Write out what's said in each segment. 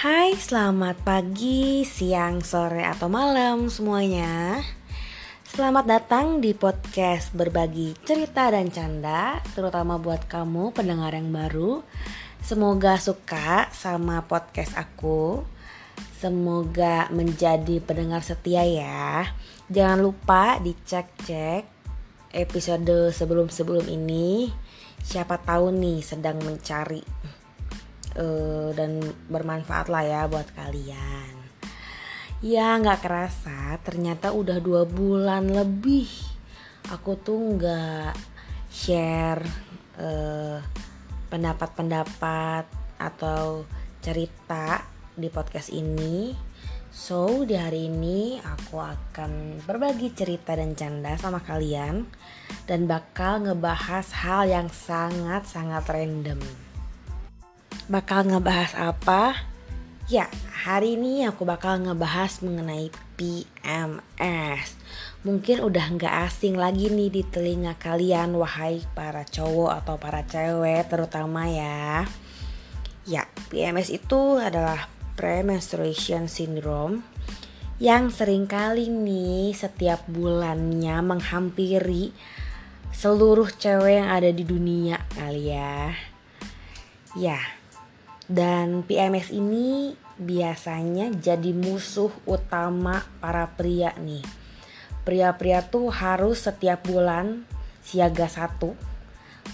Hai, selamat pagi, siang, sore, atau malam semuanya. Selamat datang di podcast berbagi cerita dan canda, terutama buat kamu pendengar yang baru. Semoga suka sama podcast aku. Semoga menjadi pendengar setia ya. Jangan lupa dicek-cek episode sebelum-sebelum ini. Siapa tahu nih sedang mencari uh, dan bermanfaat lah ya buat kalian. Ya nggak kerasa ternyata udah dua bulan lebih aku tuh nggak share uh, pendapat-pendapat atau cerita di podcast ini. So di hari ini aku akan berbagi cerita dan canda sama kalian dan bakal ngebahas hal yang sangat-sangat random. Bakal ngebahas apa? Ya, hari ini aku bakal ngebahas mengenai PMS. Mungkin udah nggak asing lagi nih di telinga kalian, wahai para cowok atau para cewek terutama ya. Ya, PMS itu adalah premenstruation syndrome yang sering kali nih setiap bulannya menghampiri seluruh cewek yang ada di dunia kali ya. Ya, dan PMS ini biasanya jadi musuh utama para pria nih. Pria-pria tuh harus setiap bulan siaga satu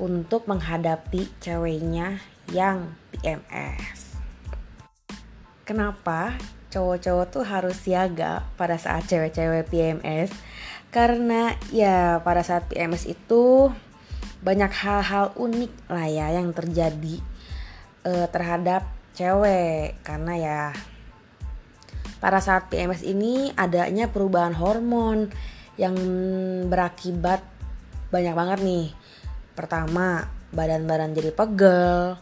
untuk menghadapi ceweknya yang PMS. Kenapa cowok-cowok tuh harus siaga pada saat cewek-cewek PMS? Karena ya pada saat PMS itu banyak hal-hal unik lah ya yang terjadi uh, terhadap cewek karena ya pada saat PMS ini adanya perubahan hormon yang berakibat banyak banget nih. Pertama, badan-badan jadi pegel,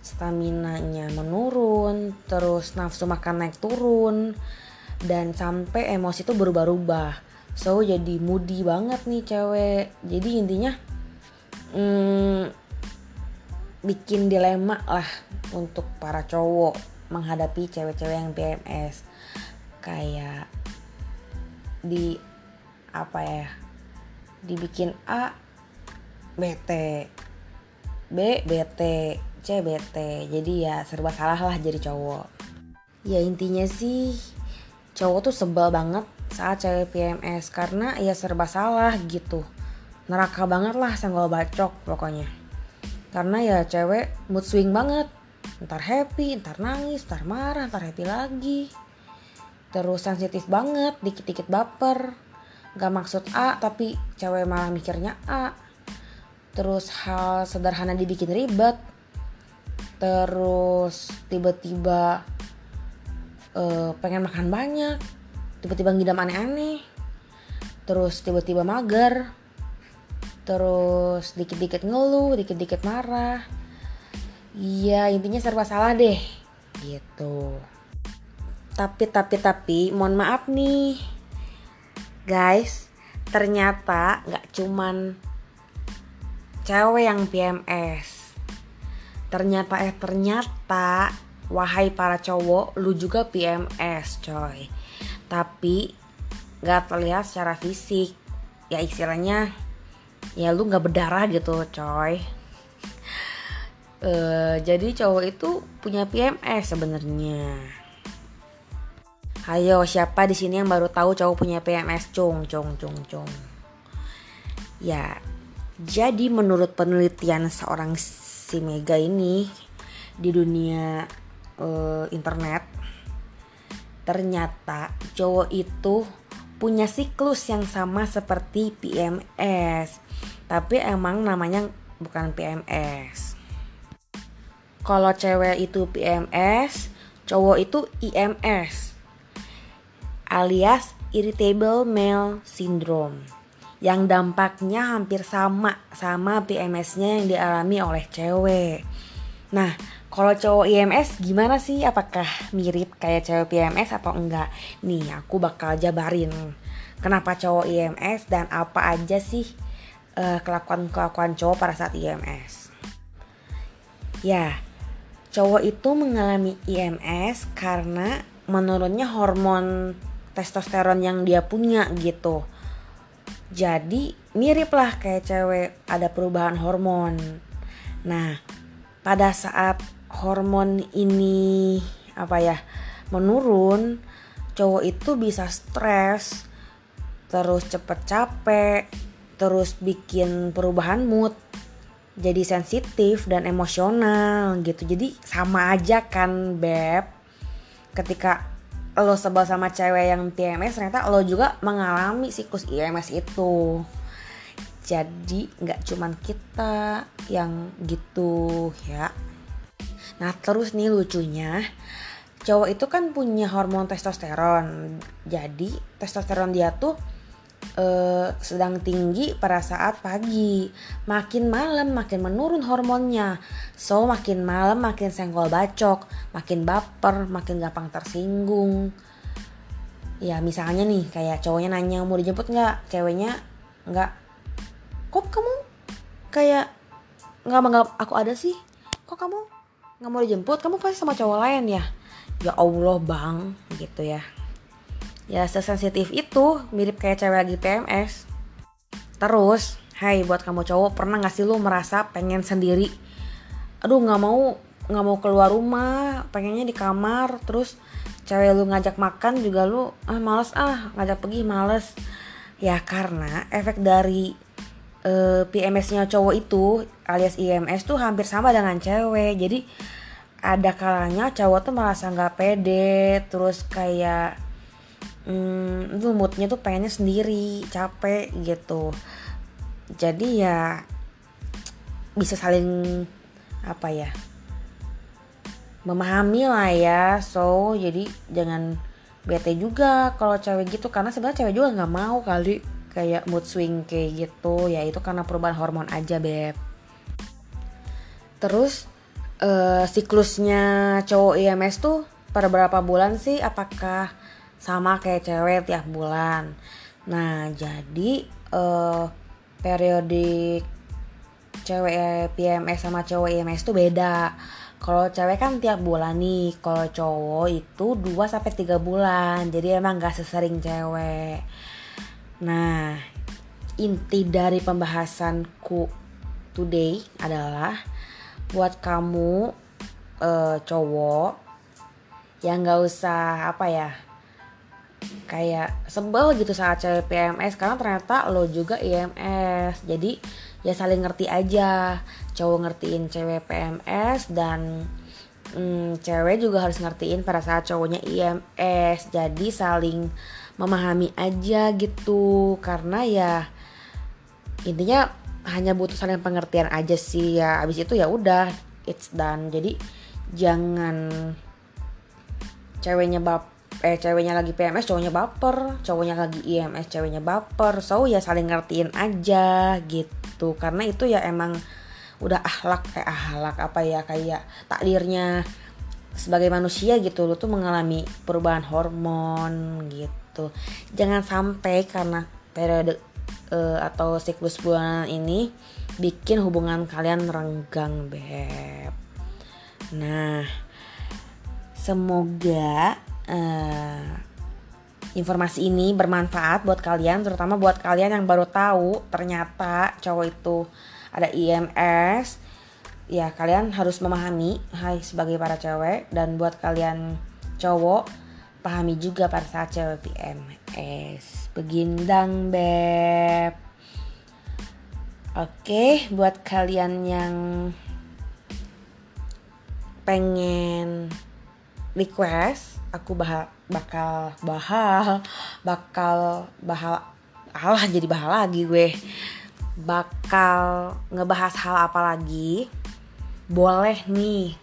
stamina-nya menurun, terus nafsu makan naik turun, dan sampai emosi itu berubah-ubah. So jadi moody banget nih cewek. Jadi intinya hmm, bikin dilema lah untuk para cowok menghadapi cewek-cewek yang PMS kayak di apa ya dibikin A BT B BT C BT jadi ya serba salah lah jadi cowok. Ya intinya sih cowok tuh sebel banget saat cewek PMS karena ya serba salah gitu. Neraka banget lah senggol bacok pokoknya karena ya cewek mood swing banget. Ntar happy ntar nangis ntar marah ntar happy lagi. Terus sensitif banget dikit-dikit baper. Gak maksud A tapi cewek malah mikirnya A. Terus hal sederhana dibikin ribet. Terus tiba-tiba uh, pengen makan banyak. Tiba-tiba ngidam aneh-aneh. Terus tiba-tiba mager terus dikit-dikit ngeluh dikit-dikit marah. Iya intinya serba salah deh. Gitu. Tapi tapi tapi mohon maaf nih. Guys ternyata nggak cuman cewek yang PMS ternyata eh ternyata wahai para cowok lu juga PMS coy. Tapi nggak terlihat secara fisik. Ya istilahnya ya lu nggak berdarah gitu coy. Uh, jadi cowok itu punya PMS sebenarnya. Ayo siapa di sini yang baru tahu cowok punya PMS cung cung cung cung. Ya jadi menurut penelitian seorang si Mega ini di dunia uh, internet ternyata cowok itu punya siklus yang sama seperti PMS tapi emang namanya bukan PMS kalau cewek itu PMS cowok itu IMS alias Irritable Male Syndrome yang dampaknya hampir sama sama PMS-nya yang dialami oleh cewek. Nah, kalau cowok IMS gimana sih? Apakah mirip kayak cewek PMS atau enggak? Nih, aku bakal jabarin kenapa cowok IMS dan apa aja sih kelakuan kelakuan-kelakuan cowok pada saat IMS. Ya, cowok itu mengalami IMS karena menurunnya hormon testosteron yang dia punya gitu. Jadi mirip lah kayak cewek ada perubahan hormon. Nah, pada saat hormon ini apa ya menurun, cowok itu bisa stres, terus cepet capek, terus bikin perubahan mood, jadi sensitif dan emosional gitu. Jadi sama aja kan beb. Ketika lo sebel sama cewek yang PMS ternyata lo juga mengalami siklus IMS itu jadi nggak cuman kita yang gitu ya nah terus nih lucunya cowok itu kan punya hormon testosteron jadi testosteron dia tuh uh, sedang tinggi pada saat pagi. Makin malam makin menurun hormonnya. So makin malam makin senggol bacok, makin baper, makin gampang tersinggung. Ya misalnya nih kayak cowoknya nanya mau dijemput nggak, ceweknya nggak. Kok kamu kayak nggak menganggap aku ada sih? Kok kamu nggak mau dijemput? Kamu pasti sama cowok lain ya? Ya Allah bang, gitu ya ya sesensitif itu mirip kayak cewek lagi PMS terus hai buat kamu cowok pernah gak sih lu merasa pengen sendiri aduh nggak mau nggak mau keluar rumah pengennya di kamar terus cewek lu ngajak makan juga lu ah males ah ngajak pergi males ya karena efek dari uh, eh, PMS-nya cowok itu alias IMS tuh hampir sama dengan cewek. Jadi ada kalanya cowok tuh merasa nggak pede terus kayak hmm, itu moodnya tuh pengennya sendiri capek gitu. Jadi ya bisa saling apa ya memahami lah ya. So jadi jangan bete juga kalau cewek gitu karena sebenarnya cewek juga nggak mau kali kayak mood swing kayak gitu ya itu karena perubahan hormon aja beb terus uh, siklusnya cowok IMS tuh per berapa bulan sih apakah sama kayak cewek tiap bulan. Nah, jadi uh, periodik cewek PMS sama cowok IMS tuh beda. Kalau cewek kan tiap bulan nih, kalau cowok itu 2 sampai 3 bulan. Jadi emang gak sesering cewek. Nah, inti dari pembahasanku today adalah buat kamu uh, cowok yang gak usah apa ya kayak sebel gitu saat cewek PMS karena ternyata lo juga IMS jadi ya saling ngerti aja. Cowok ngertiin cewek PMS dan hmm, cewek juga harus ngertiin pada saat cowoknya IMS jadi saling memahami aja gitu. Karena ya intinya hanya butuh saling pengertian aja sih. Ya abis itu ya udah it's done. Jadi jangan ceweknya bap eh ceweknya lagi PMS cowoknya baper. Cowoknya lagi IMS ceweknya baper. So ya saling ngertiin aja gitu. Karena itu ya emang udah ahlak kayak ahlak apa ya kayak takdirnya sebagai manusia gitu lu tuh mengalami perubahan hormon gitu. Jangan sampai karena periode uh, atau siklus bulan ini bikin hubungan kalian renggang beb. Nah semoga uh, informasi ini bermanfaat buat kalian terutama buat kalian yang baru tahu ternyata cowok itu ada IMS ya kalian harus memahami hai sebagai para cewek dan buat kalian cowok pahami juga pada saat cewek PMS begindang beb. Oke buat kalian yang pengen request aku bah bakal bahal bakal bahal alah jadi bahal lagi gue. Bakal ngebahas hal apa lagi boleh nih.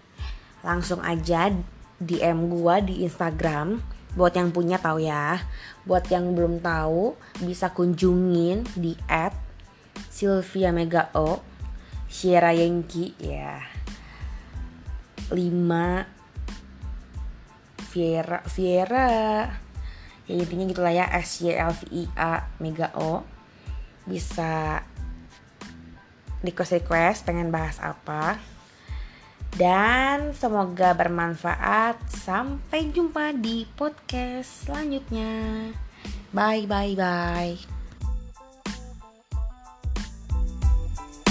Langsung aja DM gue di Instagram. Buat yang punya tahu ya. Buat yang belum tahu bisa kunjungin di app Sylvia Mega O Sierra Yengki ya. 5 Viera Viera ya intinya gitulah ya. S Y L V I A Mega O. Bisa request request pengen bahas apa Dan semoga bermanfaat. Sampai jumpa di podcast selanjutnya. Bye bye bye.